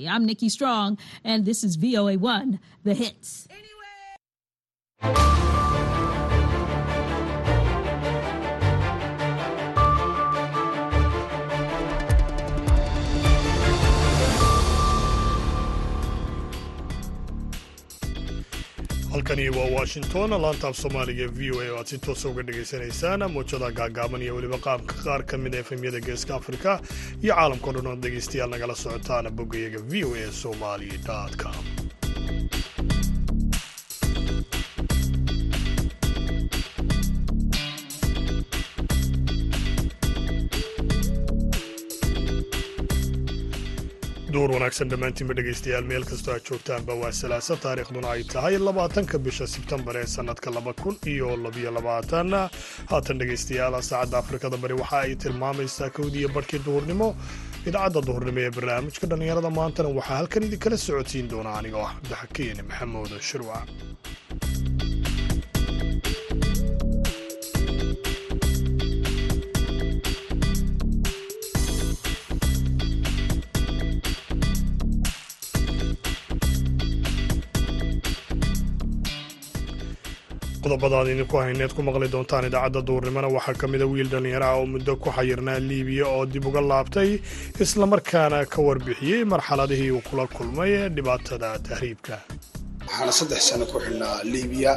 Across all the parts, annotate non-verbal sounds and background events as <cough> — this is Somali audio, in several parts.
country. I'm Nikki Strong, and this is VOA1, The Hits. Halkani waa washington laantaaf soomaaliga v o a oo aad si toosa uga dhagaysanaysaan muujada gaagaaban iyo weliba qaabka qaar ka mid a efemyada geeska afrika iyo caalamkao dhan ood dhegaystayaal nagala socotaan boggayaga v o a somali com duur wanaagsan dhammaantiinba dhegaystayaal meel kastoo aad joogtaanba waa salaasa taariikhduna ay tahay labaatanka bisha sebtembar ee sannadka laba kun iyo labiyo labaatan haatan dhegaystayaal saacadda afrikada bari waxa ay tilmaamaysaa kowdiiyo barhkii duhurnimo idaacadda duhurnimo ee barnaamijka dhallinyarada maantana waxaa halkan idinkala socodsiin doona anigoo ah cabdixakiin maxamuud shirwac qodobadaad idinku hayneed ku maqli doontaan idaacadda duurnimona waxaa ka mida wiil dhallinyaro ah oo muddo ku xayirnaa liibiya oo dib uga laabtay islamarkaana ka warbixiyey marxaladihii uu kula kulmay dhibaatada tahriibka. Waxaana saddex sano ku xidhnaa liibiya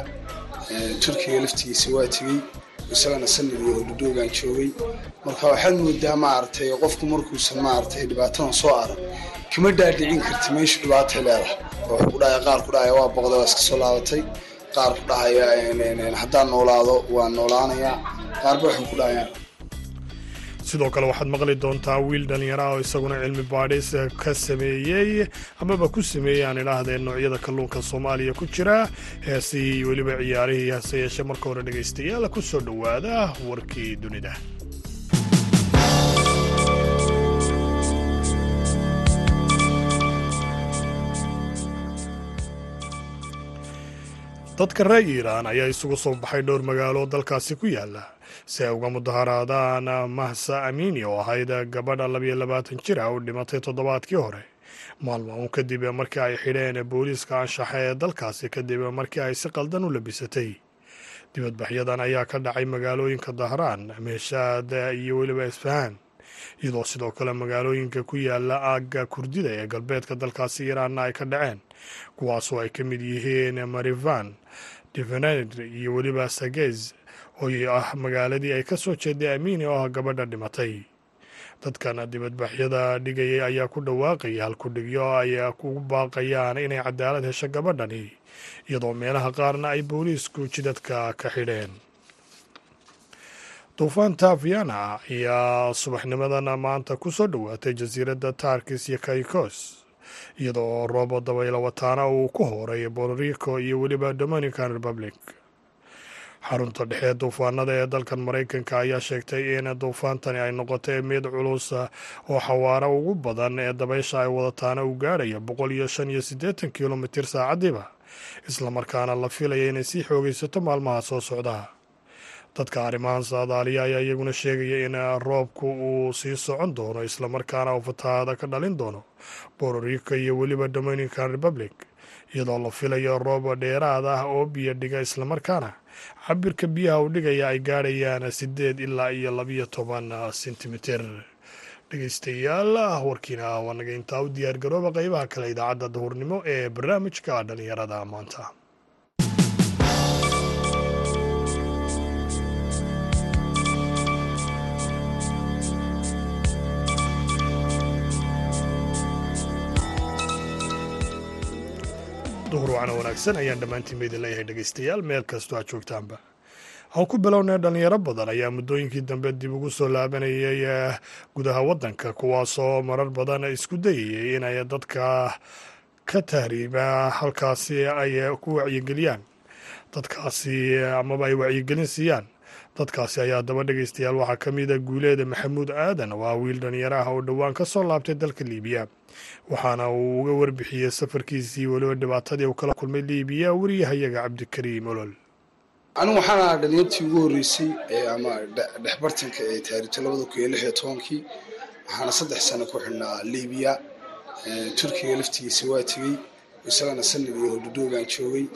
turkiga laftigiisa waa tegey isagana sanadii oo dhudhoogaan joogay. Marka waxaad moodaa maaragtay qofku markuusan maaragtay dhibaatadan soo arag kama dhaadhicin karti meeshu dhibaatay leedahay. Wuxuu ku dhahaya qaar ku dhahaya waa boqda waa iska soo laabatay qaar dhahaya haddaan noolaado waan noolaanayaa qaarba waxay ku dhahayaan. Sidoo kale waxaad maqli doontaa wiil dhallinyaro ah oo isaguna cilmi baadhis ka sameeyey amaba ku sameeyey aan idhaahdeen noocyada kalluunka soomaaliya ku jira heesihii iyo weliba ciyaarihii hase yeeshee marka hore dhegaystayaal ku soo dhowaada warkii dunida dadka reer iiraan ayaa isugu soo baxay dhowr magaalo dalkaasi ku yaalla si ay uga mudaharaadaan mahsa amini oo ahayd gabadha labayo labaatan jir ah u dhimatay toddobaadkii hore. Maalmo uun kadib markii ay xidheen booliiska anshaxa ee dalkaasi kadib markii ay si qaldan u labisatay. Dibadbaxyadan ayaa ka dhacay magaalooyinka dahraan meeshaad iyo weliba isfahaan iyadoo sidoo kale magaalooyinka ku yaalla aagga kurdida ee galbeedka dalkaasi iiraanna ay ka dhaceen kuwaasoo ay ka mid yihiin marivan devened iyo weliba sagez oo ah magaaladii ay ka soo jeeday amini oo ah gabadha dhimatay. Dadkan dibadbaxyada dhigayay ayaa ku dhawaaqaya halkudhigyo ay ugu baaqayaan inay cadaalad hesho gabadhani iyadoo meelaha qaarna ay booliisku jidadka ka xidheen. Duufaanta viana ayaa subaxnimadan maanta ku soo dhowaatay jasiiradda tarkis iyo kaikos iyadoo roobo dabaylo wataana uu ku horay bororico iyo weliba dominican republic. Xarunta dhexe duufaanada ee dalkan maraykanka ayaa sheegtay in duufaantani ay noqotay mid culus oo xawaaro ugu badan ee dabaysha ay wadataana uu gaarhaya boqol iyo shan iyo siddeetan kilomitir saacadiiba islamarkaana la filaya inay sii xoogaysato maalmaha soo socda dadka arrimahan saadaaliya ayaa iyaguna sheegaya in roobku uu sii socon doono islamarkaana uu fatahaada ka dhalin doono bororico iyo weliba dominican republic iyadoo la filayo roob dheeraad ah oo biyo dhiga islamarkaana cabirka biyaha u dhigaya ay gaadhayaan siddeed ilaa iyo labiyo toban sentimitir. Dhegeystayaal warkiina waa naga intaa u diyaar garooba qeybaha kale idaacadda duhurnimo ee barnaamijka dhallinyarada maanta wacna wanaagsan ayaan dhammaantiinba idin leeyahay dhegaystayaal. Meel kastoo aad joogtaanba. Aan ku bilownay dhallinyaro badan ayaa muddooyinkii dambe dib ugu soo laabanayay gudaha waddanka kuwaasoo marar badan isku dayayay inay dadka ka tahriiba halkaasi ay ku wacyigeliyaan. Dadkaasi amaba ay wacyigelin siiyaan dadkaasi ayaa daba dhegaystayaal waxaa ka mida guuleeda maxamuud aadan ah wiil dhallinyaro ah oo dhowaan ka soo laabtay dalka liibiya. Waxaana uu uga warbixiyey safarkiisii weliba dhibaatadii uu kala kulmay liibiya wariyahayaga cabdikariim olol. Anigu waxaan ahaa dhalinyartii ugu horreysay ama dhexbartanka ee taariito labada kun iyo lix iyo tobankii. Waxaana saddex sano ku xidhnaa liibiya turkiga laftigiisa waa tegey isagana sanad iyo hodhodoogaan joogay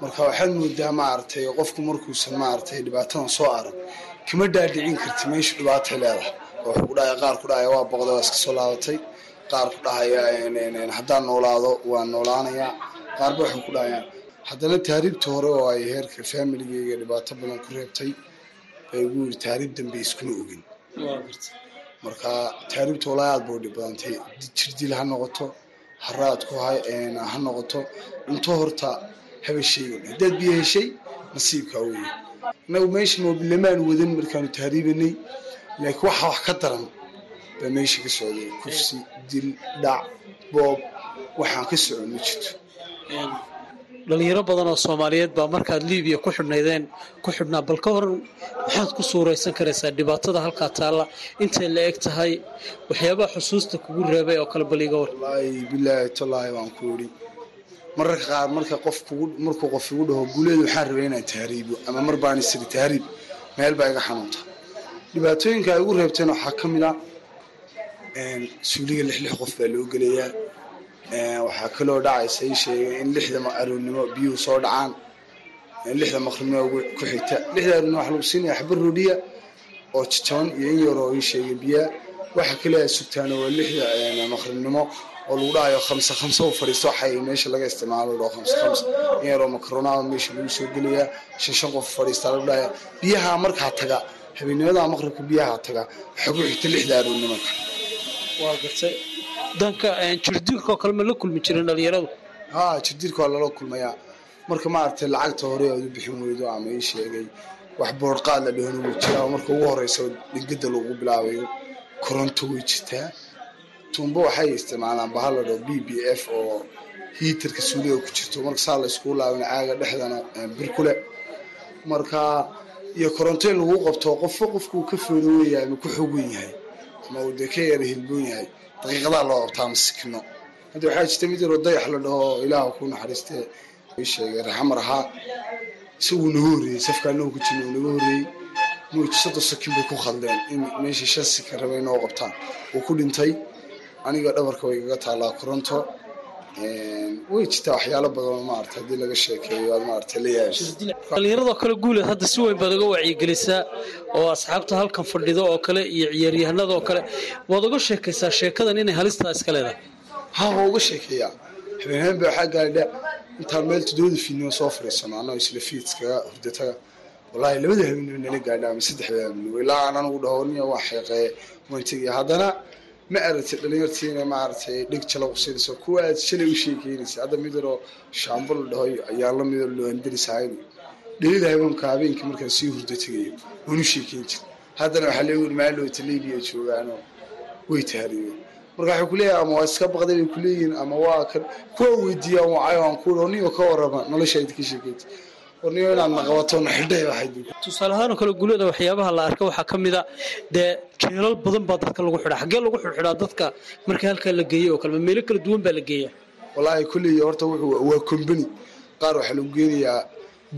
marka waxaad moodaa maaragtay qofku markuusan maaragtay dhibaatadan soo arag. Kama dhaadhicin karti meeshu dhibaatay leedahay. Wuxuu ku dhahaya qaar ku dhahaya waa boqda waa iska soo laabatay. Qaar ku dhahaya haddaan noolaado waan noolaanayaa. Qaarba waxay ku dhahayaan haddana taariibta hore oo ay heerka faamiligeyga dhibaato badan ku reebtay bay ugu yiri taariib dambe iskuna ogin. Marka taariibta walaa aad buu dhib badantay jirdil ha noqoto haraadku ha noqoto. Cunto horta haba sheegan haddaad biyo heshay nasiibkaa weeye inagu meesha moobilamaan wadan markaanu tahriibanay laakiin waxa wax ka daran baa meesha ka socday kufsi dil dhac boob waxaan ka socon ma jirto dhalinyaro badan oo soomaaliyeed baa markaad libiya ku xidhnaydeen ku xidhnaa bal ka hor maxaad ku suuraysan karaysaa dhibaatada halkaa taalla intay la eg tahay waxyaabaha xusuusta kugu reebay oo kale bal iga war wallaahi bilaahi tallaahi waan ku yidhi mararka qaar marka qof kugu markuu qof igu dhaho guuleedu waxaan rabay inaan tahriibo ama mar baan isiri tahriib meel baa iga xanuunta. Dhibaatooyinka ay igu reebteen waxaa ka mid a suuliga lix lix qof baa loo gelayaa. Waxaa kaloo dhacaysa ii sheegay in lixda aroornimo biyuhu soo dhacaan. Lixda maqribnimo ku xigta. Lixda aroornimo waxa lagu siinaya xaba roodhiya oo jajaban iyo in yaroo ii sheegay biyaa waxa kale ay sugtaana waa lixda maqribnimo oo lagu dhahayo khamse khamse u fadhiisto waxay meesha laga isticmaalo dhao khamse khamse in yaroo makaroonada meesha lagu soo gelayaa shan shan qof fadhiistaa lagu dhahaya biyaha markaa taga habeennimada maqribka biyaha taga ku xigta lixda aroornimanka waa gartay. Danka jirdiirka oo kale ma la kulmi jirin dhalinyaradu ha jirdiirka waa lala kulmayaa. Marka maaragtay lacagta hore aad u bixin weydo ama ii sheegay wax boodhqaad la dhahon wuu jiraa marka ugu horeysa dhingada lagu bilaabayo koronto way jirtaa tuumbo waxay isticmaalaan bahal la dhaho b b f oo hiitarka suuliga ku jirto. Marka saa la iskugu laabana caaga dhexdana bir ku leh marka iyo koronto in lagu qabto qofba qofkuu ka foodo weeyahay ma ku xogan yahay ama uu dee ka yara hilboon yahay daqiiqadaa loo qabtaa masikino hadda waxaa jirta mid yaroo dayax la dhaho ilaah ku naxariistee ii sheegay raxamar ahaa isaguu naga horreeyey safkaa noo ku jirna uu naga horreeyey. Muuji soddon sakin bay ku khaldeen. In meeshii shan sikin rabay noo qabtaan. Uu ku dhintay aniga dhabarka way gaga taallaa koronto. Way jirtaa waxyaalo badan maarata haddii laga sheekeeyo aad maarata la yaabis dhallinyaradoo kale guuleed hadda si weyn baad uga wacyigelisaa oo asxaabta halkan fadhido oo kale iyo ciyaaryahanada oo kale. Waad uga sheekaysaa sheekadan inay halistaa iska leedahay? Ha waa uga sheekeeyaa. Habeenhabeen ba waxaa gaadha intaan meel toddobada fiidnimo soo fadhiisano annagoo isla fiidskaga hurdataga wallaahi labada habeenimo nala gaadha ama saddexda habeenimo ilaa aan anigu dhaho niya waa xeeqee. Waan tegaya haddana ma aragtay dhalinyartiina maaragtay dheg jala qusinayso kuwa aad shalay u sheekeynaysa hadda mid yaroo shaambo la dhahoy ayaan la midoo loandarisaayn dhelida habeenka habeenkii markaan sii hurdo tegayo waan u sheekeyn jir haddana waxaa leegu yiri maalowta libiya joogaanoo way tahriibeen marka waxay kuleeyahay ama waa iska baqday bay kuleeyihiin ama waa kan kuwa weydiiyaan wacayo aan ku niyo ka warrama. Nolosha ayd ka sheekeyta warniyo inaad naqabato naxidhay waxayd tusaale ahaan oo kale guulada waxyaabaha la arka waxaa ka mid a dee jeelal badan baa dadka lagu xidhaa. Xaggee lagu xidxidhaa dadka marka halkaa la geeyey oo kale meelo kala duwan baa la geeyaa. Wallaahi kulley horta waa combany qaar waxaa lagu geenayaa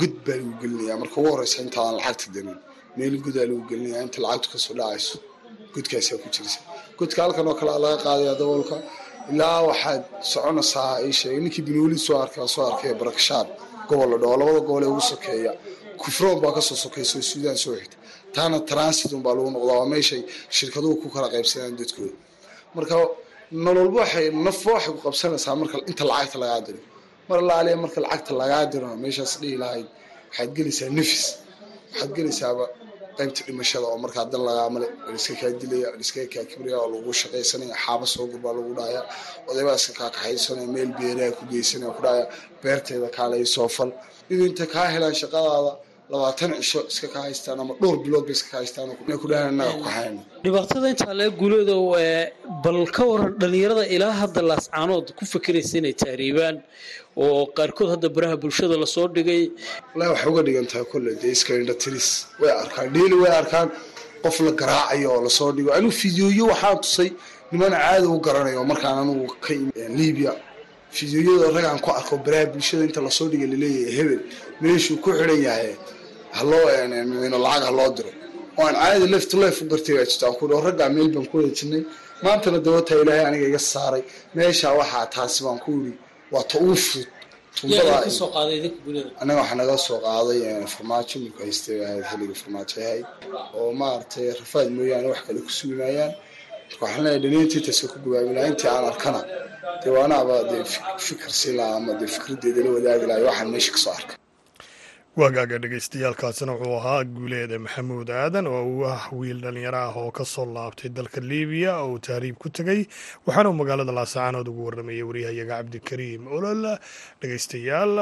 god baa lagu gelinayaa. Marka ugu horeysa intaadan lacagta danin meel godaa lagu gelinayaa. Inta lacagtu ka soo dhacayso godkaasaa ku jirsa godka halkan oo kale laga qaadaya daboolka. Ilaa waxaad soconaysaa ii sheegay ninkii binooli soo arkay soo arkay barakashaad gobol la labada gobol ee ugu sokeeya kufroon baa ka soo sokeysa oo suudaan soo xigta taana transit unbaa lagu noqdaa waa meeshay shirkaduhu ku kala qaybsanayaan dadkooda. Marka nololba waxay nafba waxay ku qabsanaysaa marka inta lacagta lagaa diro. Mar laaliya marka lacagta lagaa diro meeshaas dhihi lahayd waxaad gelaysaa nafis. Waxaad gelaysaaba qaybta dhimashada oo markaa dan lagaamale liska kaa dilaya liska kaa kibraya oo lagu shaqaysanaya xaaba gurbaa lagu dhahaya odaybaa iska kaa kaxaysanaya meel beeraha ku geysanaya ku dhahaya beerteeda kaalay soo fal. Inuu inta kaa helaan shaqadaada labaatan cisho iska ka haystaan ama dhowr bilood ba iska ka haystaan ku dhahan annaga ku hayno dhibaatada intaa lee guuleedow bal ka waran dhalinyarada ilaa hadda laascaanood ku fakeraysa inay tahriibaan oo qaarkood hadda baraha bulshada la soo dhigay. Wallahi waxay uga dhigan tahay kolle dee iska indhatiris way arkaan dheeli way arkaan qof la garaacayo oo la soo dhigo. Anigu fideoyo waxaan tusay nimana caadi u garanayo markaan anigu ka libiya fideoyada ragaan ku arko baraha bulshada inta la soo dhigay la leeyahay hebel meeshuu ku xidhan yahay haloo lacag haloo diro. Oo aan caadi left to left u gartay baa jirta aan ku dhaho raggaa meel baan ku wada jirnay maantana dawataa ilaahay aniga iga saaray. Meesha waxaa taasi baan ku yidhi waa ta uu fud annaga waxaa naga soo qaaday farmaajo milku haystay ahayd xilliga farmaajo ahayd oo maaragtay rafaad mooyaane wax kale ku sugi maayaan marka waxaan leeyahay dhaliintii ku gabaabinaa intii aan arkana dee waanaaba dee ama dee fikraddeeda la wadaagi lahay waxaan meesha ka soo arkay. Waagaaga dhagaystayaalkaasina wuxuu ahaa guuleeda maxamuud aadan oo uu ah wiil dhallinyaro ah oo ka soo laabtay dalka liibiya oo uu tahriib ku tegey waxaana uu magaalada laasacaanood ugu warramayay waryahayaga cabdikariim olol dhegaystayaal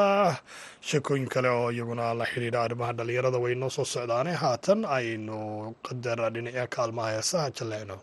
sheekooyin kale oo iyaguna la xidhiidha arrimaha dhallinyarada way noo soo socdaane. Haatan aynu qadar dhinaca kaalmaha heesaha jalleecno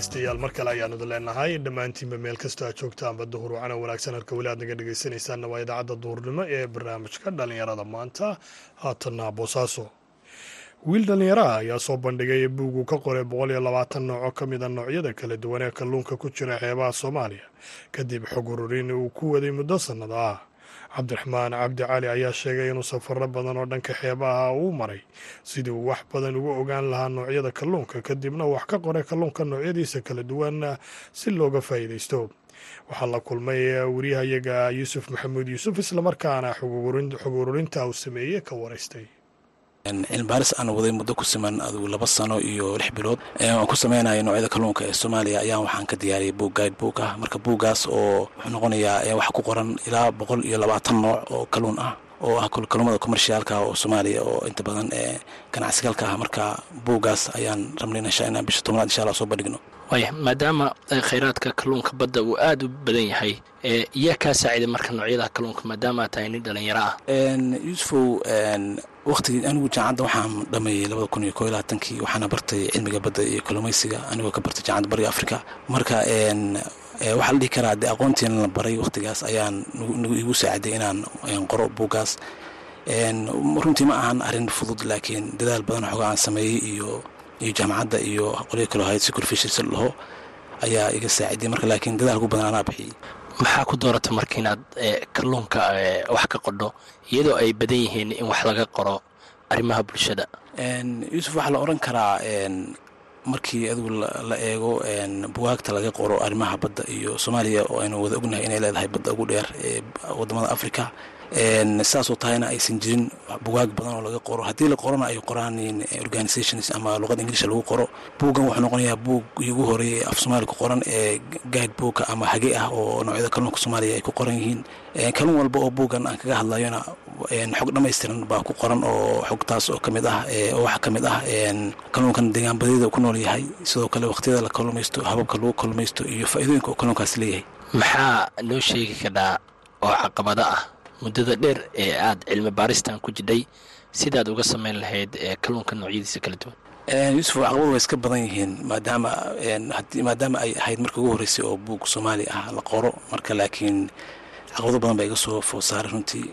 wagaag dhegaystayaal mar kale ayaanudi leenahay dhammaantiinba meel kastoo aad joogtaanba duhur wacana wanaagsan halka weli aad naga dhegaysanaysaanna waa idaacadda duhurnimo ee barnaamijka dhallinyarada maanta. Haatanna boosaaso wiil dhallinyaraha ayaa soo bandhigay buugu ka qoray boqol iyo labaatan nooco ka mida noocyada kala duwan ee kalluunka ku jira xeebaha soomaaliya. Kadib xog ururin uu ku waday muddo sannada ah cabdiraxmaan cabdi cali ayaa sheegay inuu safaro badan oo dhanka xeebaha uu maray. Sidii uu wax badan uga ogaan lahaa noocyada kalluunka kadibna wax ka qoray kalluunka noocyadiisa kala duwan si looga faa'iidaysto. Waxaa la kulmay wariyahayaga yuusuf maxamuud yuusuf islamarkaana xog ururinta uu sameeyey ka waraystay cilmibaaris aan waday muddo ku siman adugu laba sano iyo lix bilood. Aan ku sameynaya noocyada kalluunka ee soomaaliya. Ayaan waxaan ka diyaariyay buug guide book ah. Marka buuggaas oo wuxuu noqonayaa wax ku qoran ilaa boqol iyo labaatan nooc oo kalluun ah oo ah kalluumada commerciaalka oo soomaaliya oo inta badan ee ganacsigalka ah. Marka buuggaas ayaan rabnay insha inaan bisha tobnaad insha allah soo bandhigno. Waaya maadaama khayraadka kalluunka badda uu aada u badan yahay yaa kaa saaciday marka noocyada kalluunka maadaama aad tahay nin dhalinyaro ah? Yuusufow waqtigii anigu jaamacadda waxaan dhameeyey labada kun iyo labaatankii waxaana bartay cilmiga badda iyo kalluumaysiga anigoo ka bartay jaamacadda bariga africa marka waxaa la dhihi karaa dee aqoontiina la baray waqtigaas ayaan igu saaciday inaan qoro buuggaas runtii ma ahan arrin fudud laakiin dadaal badan xooga aan sameeyey iyo iyo jaamacadda iyo qolyo kaloo ahayd securfishers laho ayaa iga saaciday. Marka laakiin dadaal ugu badan anaa bixiyey maxaa ku doorata marka inaad kalluunka wax ka qodho iyadoo ay badan yihiin in wax laga qoro arrimaha bulshada? Yuusuf waxaa la odhan karaa markii adigu la eego bugaagta laga qoro arrimaha badda iyo soomaaliya oo aynu wada ognahay inay leedahay badda ugu dheer ee waddamada africa saasoo tahayna aysan jirin bugaag badan oo laga qoro. Haddii la qorona ay qoraan organizations ama luqada ingiliisha lagu qoro. Buuggan wuxuu noqonayaa buug ugu horeeyay af soomaaliya ku qoran ee guide boogka ama hage ah oo noocyada kalluunka soomaaliya ay ku qoran yihiin. Kalluun walba oo buuggan aan kaga hadlayona xog dhammaystiran baa ku qoran oo xogtaas oo ka mid ah oo waxaa ka mid ah kalluunkan deegaan badeeda ku nool yahay. Sidoo kale waqtiyada la kalluumaysto hababka lagu kalluumaysto iyo faa'iidooyinka oo kalluunkaas leeyahay. Maxaa noo sheegi kadhaa oo caqabado ah muddada dheer ee aad cilmi baaristan ku jidhay sidaad uga samayn lahayd kalluunka noocyadiisa kala duwan? Yuusuf caqabadu way iska badan yihiin maadaama maadaama ay ahayd marka ugu horreysay oo buug soomaali ah la qoro. Marka laakiin caqabado badan baa iga soo food saaray runtii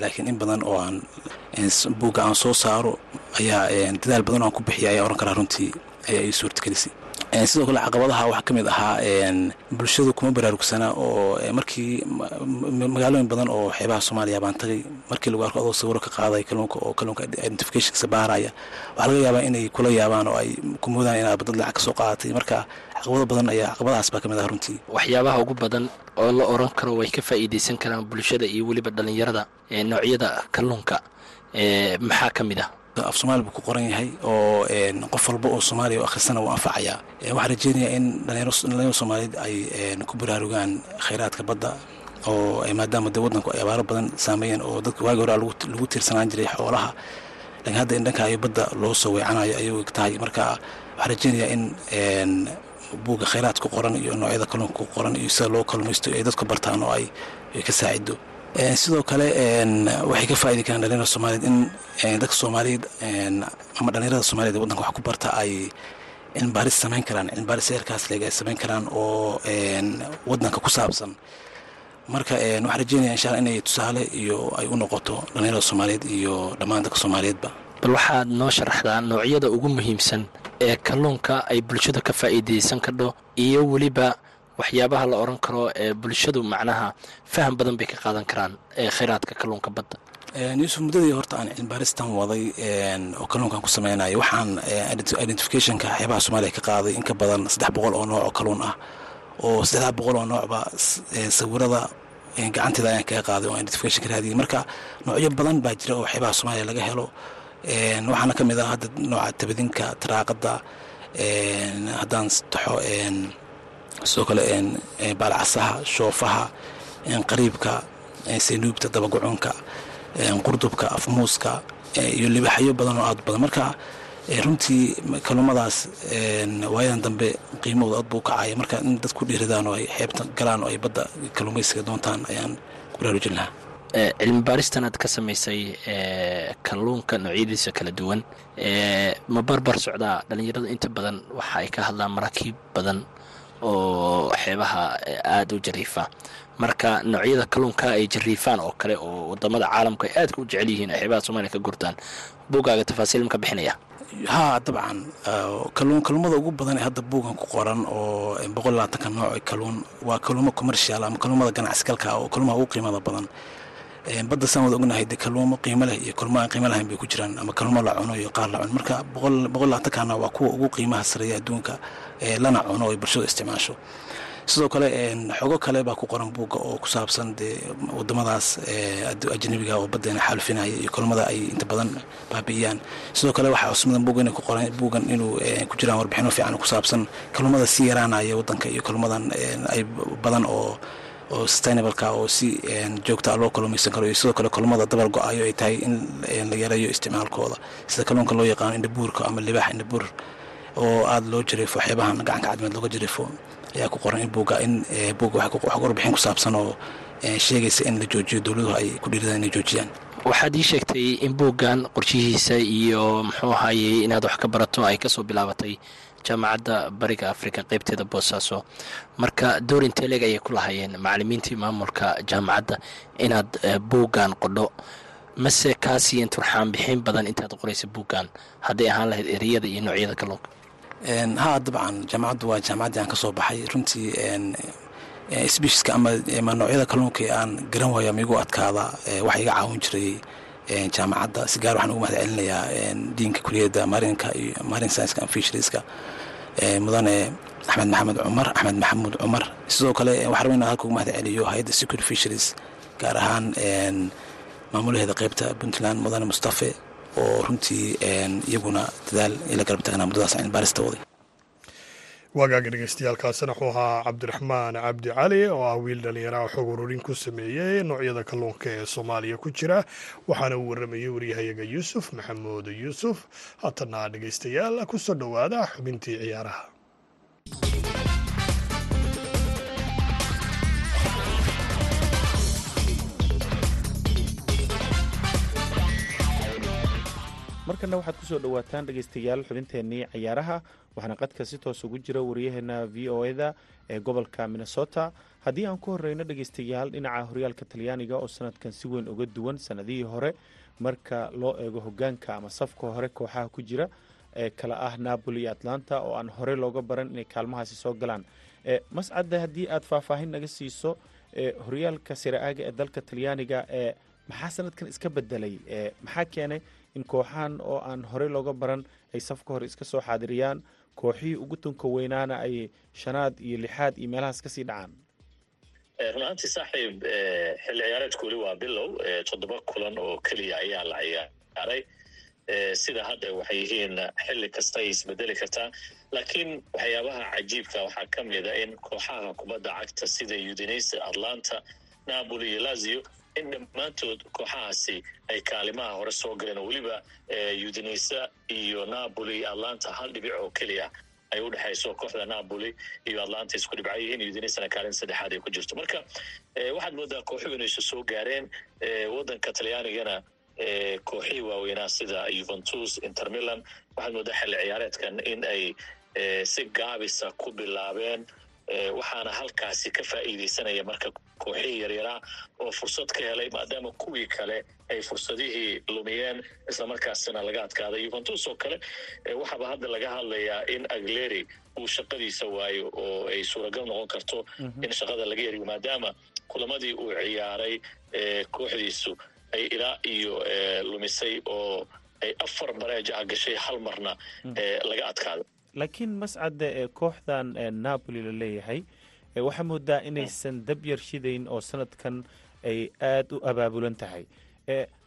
laakiin in badan oo aan buugga aan soo saaro ayaa dadaal badan oo aan ku bixiya ayaa oran karaa runtii ayaa ii suurtagelisay sidoo kale caqabadaha waxaa ka mid ahaa bulshadu kuma baraarugsana oo markii magaalooyin badan oo xeebaha soomaaliya baan tagay markii lagu arko adoo sawiro ka qaaday kalluunka oo kalluunka identificationkasa baaraya waxaa laga yaabaa inay kula yaabaan oo ay ku moodaan inaad badad lacag ka soo qaadatay marka caqabado badan ayaa caqabadahaas baa ka ah runtii. Waxyaabaha ugu badan oo la oran karo way ka faa'iidaysan karaan bulshada iyo weliba dhallinyarada noocyada kalluunka maxaa ka mid ah af soomaali buu ku qoran yahay oo qof walba oo soomaaliya oo akhrisana wuu anfacayaa waxaan rajeynayaa in dhalinyaro soomaaliyeed ay ku baraarugaan khayraadka badda oo maadaama dee waddanku ay abaaro badan saameeyeen oo dadka waagi hore lagu tiirsanaan jiray xoolaha. Laakiin hadda in dhanka ay badda loo soo weecanayo ayay eg tahay. Marka waxaan rajeynayaa in buugga khayraad ku qoran iyo noocyada kalluunka ku qoran iyo sida loo kallumaysto ay dadku bartaan oo ay ka saacido sidoo kale waxay ka faa'idi karaan dhalinyarada soomaaliyeed in dadka soomaaliyeed ama dhalinyarada soomaliyeed ee waddanka wax ku barta ay cilmibaaris samayn karaan cilmibaaris heerkaas leeg ay samayn karaan oo waddanka ku saabsan. Marka waxaan rajeynaya insha alla inay tusaale iyo ay u noqoto dhalinyarada soomaaliyeed iyo dhammaan dadka soomaaliyeedba. Bal waxaad noo sharaxdaa noocyada ugu muhiimsan ee kalluunka ay bulshadu ka faa'iidaysan kadho iyo weliba waxyaabaha la oran karo ee bulshadu macnaha faham badan bay ka qaadan karaan ee khayraadka kalluunka badda. Yuusuf muddadii horta aan cilmibaaristan waday oo kalluunkan ku sameynaya waxaan identificationka xeebaha soomaaliya ka qaaday in badan saddex boqol oo nooc oo kalluun ah. Oo saddexdaa boqol oo noocba sawirada gacanteeda ayaan kaga qaaday oo identification raadiyay. Marka noocyo badan baa jira oo xeebaha soomaaliya laga helo. Waxaana ka mid ah hadda nooca tabadinka taraaqada haddaan taxo sidoo kale baalcasaha shoofaha qariibka saynuubta dabagucunka qurdubka afmuuska iyo libaxyo badan oo aad badan. Marka runtii kalluumadaas waayadan dambe qiimahooda aad buu kacaya. Marka in dad ku dhiiradaan oo ay xeebta galaan oo ay badda kalluumaysiga doontaan ayaan ku baraarujin lahaa. Cilmi baaristan aad ka samaysay kalluunka noocyadiisa kala duwan. Ma barbar socdaa dhallinyarada inta badan? Waxa ay ka hadlaan maraakiib badan oo xeebaha aada u jariifa. Marka noocyada kalluunka ay jariifaan oo kale oo waddamada caalamku ay aadka u jecel yihiin xeebaha soomaliya ka gurtaan buugaaga tafaasiil ma ka bixinaya? Haa dabcan kalluumada ugu badan ee hadda buugan ku qoran oo boqol labaatanka nooc kalluun waa kalluumo commercial ama kalluumada ganacsigalka oo kalluumaha ugu qiimada badan badda saan wada ognahay de kalluumo qiimo leh iyo kalluumo aan qiimo lahayn bay ku jiraan ama kalluumo la cuno iyo qaar la cuno. Marka boqol labaatankana waa kuwa ugu qiimaha sareeya adduunka lana cuno oo bulshadu isticmaasho. Sidoo kale xogo kale baa ku qoran buugga oo ku saabsan dee wadamadaas ajnabiga oo badeena xaalufinaya iyo kulmada ay inta badan baabi'iyaan. Sidoo kale waxaa cusmadan buuggan ku qoran buuggan inuu ku jiraan warbixino fiican ku saabsan kalluumada si yaraanaya wadanka iyo kalluumadan ay badan oo oo sustainableka oo si joogta loo kalluumaysan karo iyo sidoo kale kalluumada dabar go'ayo ay tahay in la yareeyo isticmaalkooda. Sida kalluunka loo yaqaano indhabuurka ama libaax indhabuur oo aada loo jariifo xeebahan gacanka cadmeed looga jariifo ayaa ku qoran in buugga in buugga wax warbixin ku saabsan oo sheegaysa in la joojiyo dowladuhu ay ku dhiiradaan inay joojiyaan. Waxaad ii sheegtay in buuggan qorshihiisa iyo muxuu ahaayey inaad wax ka barato ay ka soo bilaabatay jaamacadda bariga africa qeybteeda boosaaso. Marka door inteleg ayay ku lahaayeen macalimiintii maamulka jaamacadda inaad buuggan qodho. Mase kaa siiyeen turxaan bixin badan intaad qoraysa buuggan hadday ahaan lahayd ereyada iyo noocyada kalluunka. Ha dabcan jaamacaddu waa jaamacaddii aan ka soo baxay. Runtii sbiiska ama noocyada kalluunka aan garan waayo ama igu adkaada waxa iga caawin jiray jaamacadda si gaar waxaan ugu mahad celinayaa diinka kuliyadda marinka iyo marin scienska fisherieska. Mudane axmed maxamed cumar axmed maxamuud cumar. Sidoo kale waxaan rabaa inaan halka ugu mahad celiyo hay'adda security fisheries gaar ahaan maamulaheeda qeybta puntland mudane mustafe oo runtii iyaguna dadaal ila garab taagnaa muddadaas cilmi baarista waday waagaaga dhegeystayaaalkaasina wuxuu ahaa cabdiraxmaan cabdi cali oo ah wiil dhallinyaraha xog ururin ku sameeyey noocyada kalluunka ee soomaaliya ku jira waxaana uu warramayey waryahayaga yuusuf maxamuud yuusuf haatana dhegeystayaal ku soo dhowaada xubintii ciyaaraha markana waxaad ku soo dhowaataan dhegeystayaal xubinteennii cayaaraha waxaana qadka si toos ugu jira wariyaheena v o eda ee gobolka minnesota. Haddii aan ku horeyno dhegeystayaal dhinaca horyaalka talyaaniga oo sanadkan si weyn uga duwan sanadihii hore marka loo eego hogaanka ama safka hore kooxaha ku jira ee kala ah napoli iyo atlanta oo aan horey looga baran inay kaalmahaasi soo galaan. Mascadda haddii aad faahfaahin naga siiso horyaalka siraaga ee dalka talyaaniga ee maxaa sanadkan iska bedelay maxaa keenay in kooxahan oo aan horey looga baran ay safka hore iska soo xaadiriyaan kooxihii ugu tunka weynaana ay shanaad iyo lixaad iyo meelahaas ka sii dhacaan. Run ahaantii saaxiib xilli ciyaareedku weli waa bilow toddoba kulan oo keliya ayaa la ciyaaray. Sida hadda waxay yihiin xilli kasta ay isbedeli kartaa laakiin waxyaabaha cajiibka waxaa ka mida in kooxaha kubadda cagta sida udinese atlanta napoli iyo lazio in dhammaantood kooxahaasi ay kaalimaha hore soo galeen oo weliba udinese iyo napoli iyo atlanta hal dhibic oo keliya ay u dhexayso kooxda napoli iyo atlanta isku dhibca yihiin udinesena kaalin saddexaad ay ku jirto. Marka waxaad moodaa kooxuhu inay isu soo gaareen waddanka talyaanigana kooxihii waaweynaa sida yuventus intermilan waxaad moodaa xilli ciyaareedkan in ay si gaabisa ku bilaabeen waxaana halkaasi ka faa'iideysanaya marka kooxihii yaryaraa oo fursad ka helay maadaama kuwii kale ay fursadihii lumiyeen islamarkaasina laga adkaaday yuventus oo kale. Waxaaba hadda laga hadlayaa in agleri uu shaqadiisa waayo oo ay suuragal noqon karto in shaqada laga yariyo maadaama kulamadii uu ciyaaray kooxdiisu ay ilaa iyo lumisay oo ay afar bareeja ah gashay hal marna laga adkaado laakiin mascadda ee kooxdan napoli la leeyahay waxaa moodaa inaysan dab yar shidayn oo sanadkan ay aada u abaabulan tahay.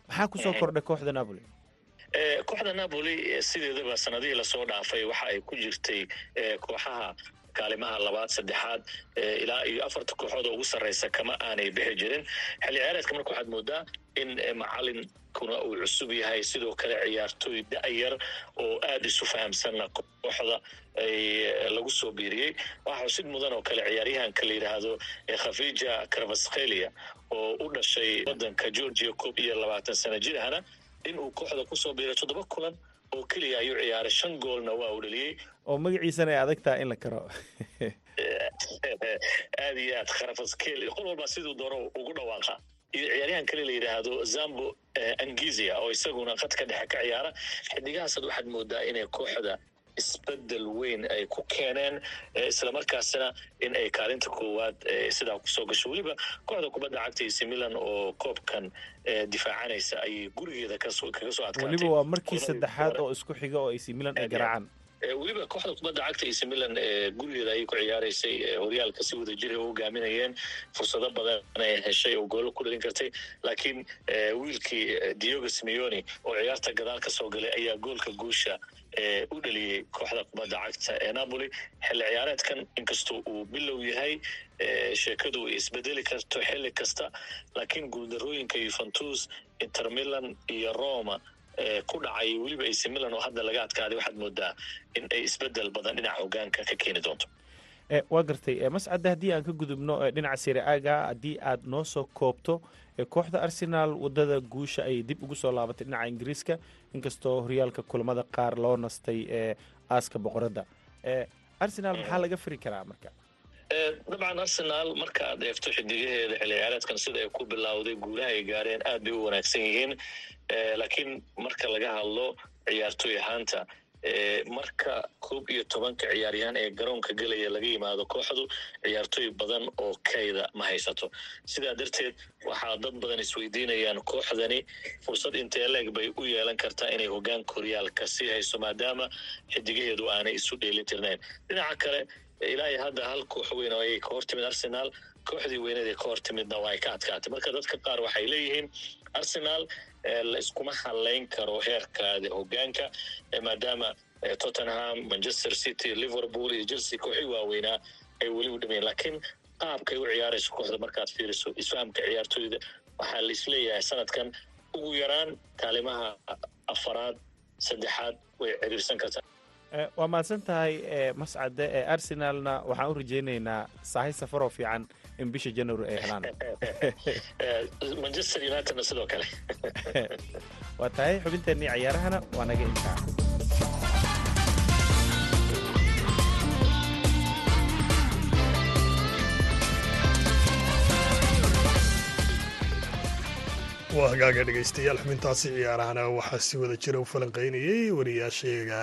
Maxaa ku soo kordhay kooxda napoli? Kooxda napoli sideedaba sanadihii la soo dhaafay waxa ay ku jirtay kooxaha kaalimaha labaad saddexaad ilaa iyo afarta kooxood oo ugu sarreysa kama aanay bixi jirin. Xilli ciyaareedka marka waxaad moodaa in macalinkuna uu cusub yahay sidoo kale ciyaartooy da-yar oo aada isu fahamsanna kooxda ay lagu soo biiriyey. Waxaa xusid mudan oo kale ciyaaryahanka la yidhaahdo khafija karvaskelia oo u dhashay waddanka georgia koob iyo labaatan sana jirahana in uu kooxda ku soo biiray toddoba kulan oo keliya ayuu ciyaaray. Shan goolna waa uu dhaliyey. Oo magaciisana ay adagtaa in la karo. <laughs> Aad iyo aad kharafaskel qol walba siduu doono ugu dhawaaqa ciyaaryahan kale la yidhaahdo zambo angizia oo isaguna qadka dhexe ka ciyaara. Xidigahaasad waxaad moodaa inay kooxda isbeddel weyn ay ku keeneen islamarkaasina in ay kaalinta koowaad sidaa ku soo gasho. Weliba kooxda kubadda cagta ac milan oo koobkan difaacanaysa ayay gurigeeda kaga soo adkaatay. Weliba waa markii saddexaad oo isku xiga oo ac milan ay garaacaan weliba kooxda kubadda cagta ac milan gurigeeda ayay ku ciyaaraysay. Horyaalka si wada jira hogaaminayeen fursado badan ay heshay oo goolo ku dhalin kartay. Laakiin wiilkii diogo simeoni oo ciyaarta gadaal ka soo galay ayaa goolka guusha u dhaliyey kooxda kubadda cagta ee napoli. Xilli ciyaareedkan inkastoo uu bilow yahay sheekadu ay isbedeli karto xilli kasta. Laakiin guuldarooyinka yuventus intermilan iyo roma ku dhacay weliba ac milan oo hadda laga adkaaday waxaad moodaa in ay isbeddel badan dhinaca hogaanka ka keeni doonto. Waa gartay mascadde haddii aan ka gudubno dhinaca siriaaga haddii aad noo soo koobto kooxda arsenaal waddada guusha ayay dib ugu soo laabatay dhinaca ingiriiska inkastoo horyaalka kulamada qaar loo nastay ee aaska boqoradda. Arsenaal maxaa laga firi karaa marka dabcan arsenaal marka aad eegto xidigaheeda xilli ciyaareedkan sida ay ku bilowday guulaha ay gaareen aad bay u wanaagsan yihiin. Laakiin marka laga hadlo ciyaartoy ahaanta marka koob iyo tobanka ciyaaryahaan ee garoonka gelaya laga yimaado kooxdu ciyaartoy badan oo kayda ma haysato. Sidaa darteed waxaa dad badan isweydiinayaan kooxdani fursad intee leeg bay u yeelan kartaa inay hogaanka horyaalka sii hayso maadaama xidigaheedu aanay isu dheelitirnayn dhinaca kale ilaa hadda hal koox weyn oo ayay ka hor timid arsenaal kooxdii weyneed ee ka hor timidna waa ay ka adkaatay. Marka dadka qaar waxay leeyihiin arsenaal la iskuma halayn karo heerkaada hogaanka maadaama tottenham manchester city liverpool iyo chelsea kooxii waaweynaa ay weli u dhameyen laakiin qaabkay u ciyaarayso kooxda markaad fiiriso isfahamka ciyaartooyda waxaa la is leeyahay sanadkan ugu yaraan kaalimaha afaraad saddexaad way ciriirsan kartaa waa mahadsan tahay mascade ee arsenalna. Waxaan u rajaynaynaa saahay safaroo fiican in bisha january ay helaan. <laughs> Manchester unitedna sidoo kale. <laughs> Waa tahay xubinteennii cayaarahana waa naga intaa. Waa hagaaga dhegaystayaal xubintaasi ciyaarahana waxaa si wada jira u falanqaynayey wariyaasheega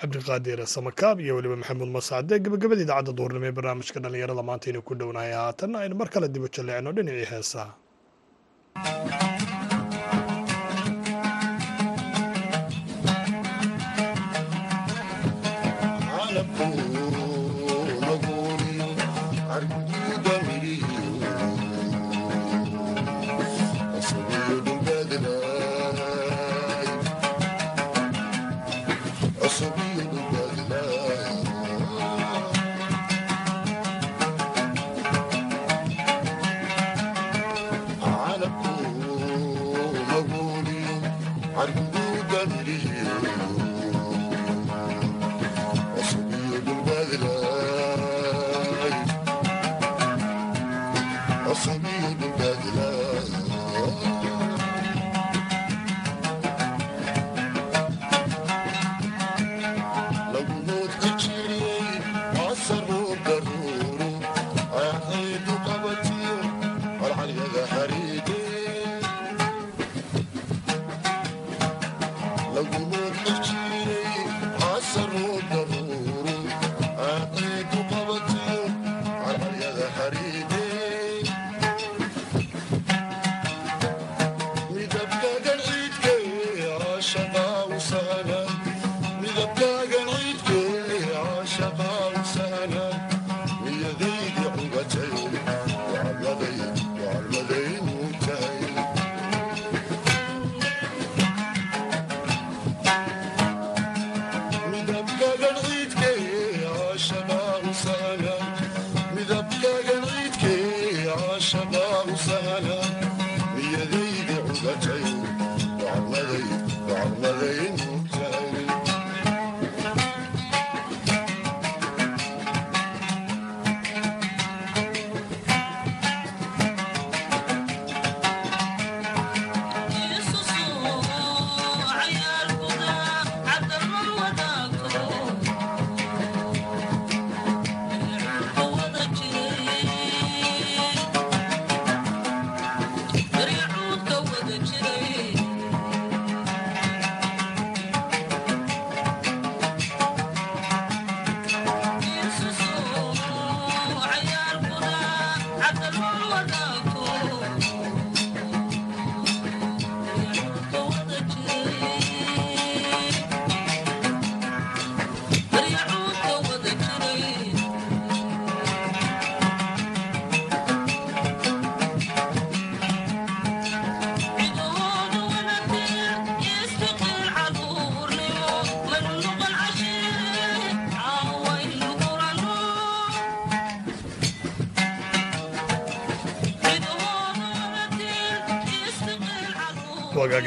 cabdiqaadir samakaab iyo weliba maxamuud masaade gabagabadii idaacadda duurnimo ee barnaamijka dhallinyarada maanta aynu ku dhownahay haatanna aynu mar kale u jalleecno dhinacii heesaha.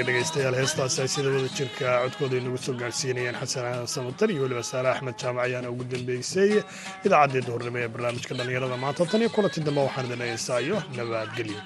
Wagaaga dhegaystayaal heestaasi ay sida wada jirka codkooda inagu soo gaarsiinayeen xasan samatar iyo weliba saare axmed jaamac ayaana ugu dambeysay. Idaacaddii duhurnimo ee barnaamijka dhallinyarada maanta tan iyo kulanti dambe waxaan idin heesaayo nabadgelyo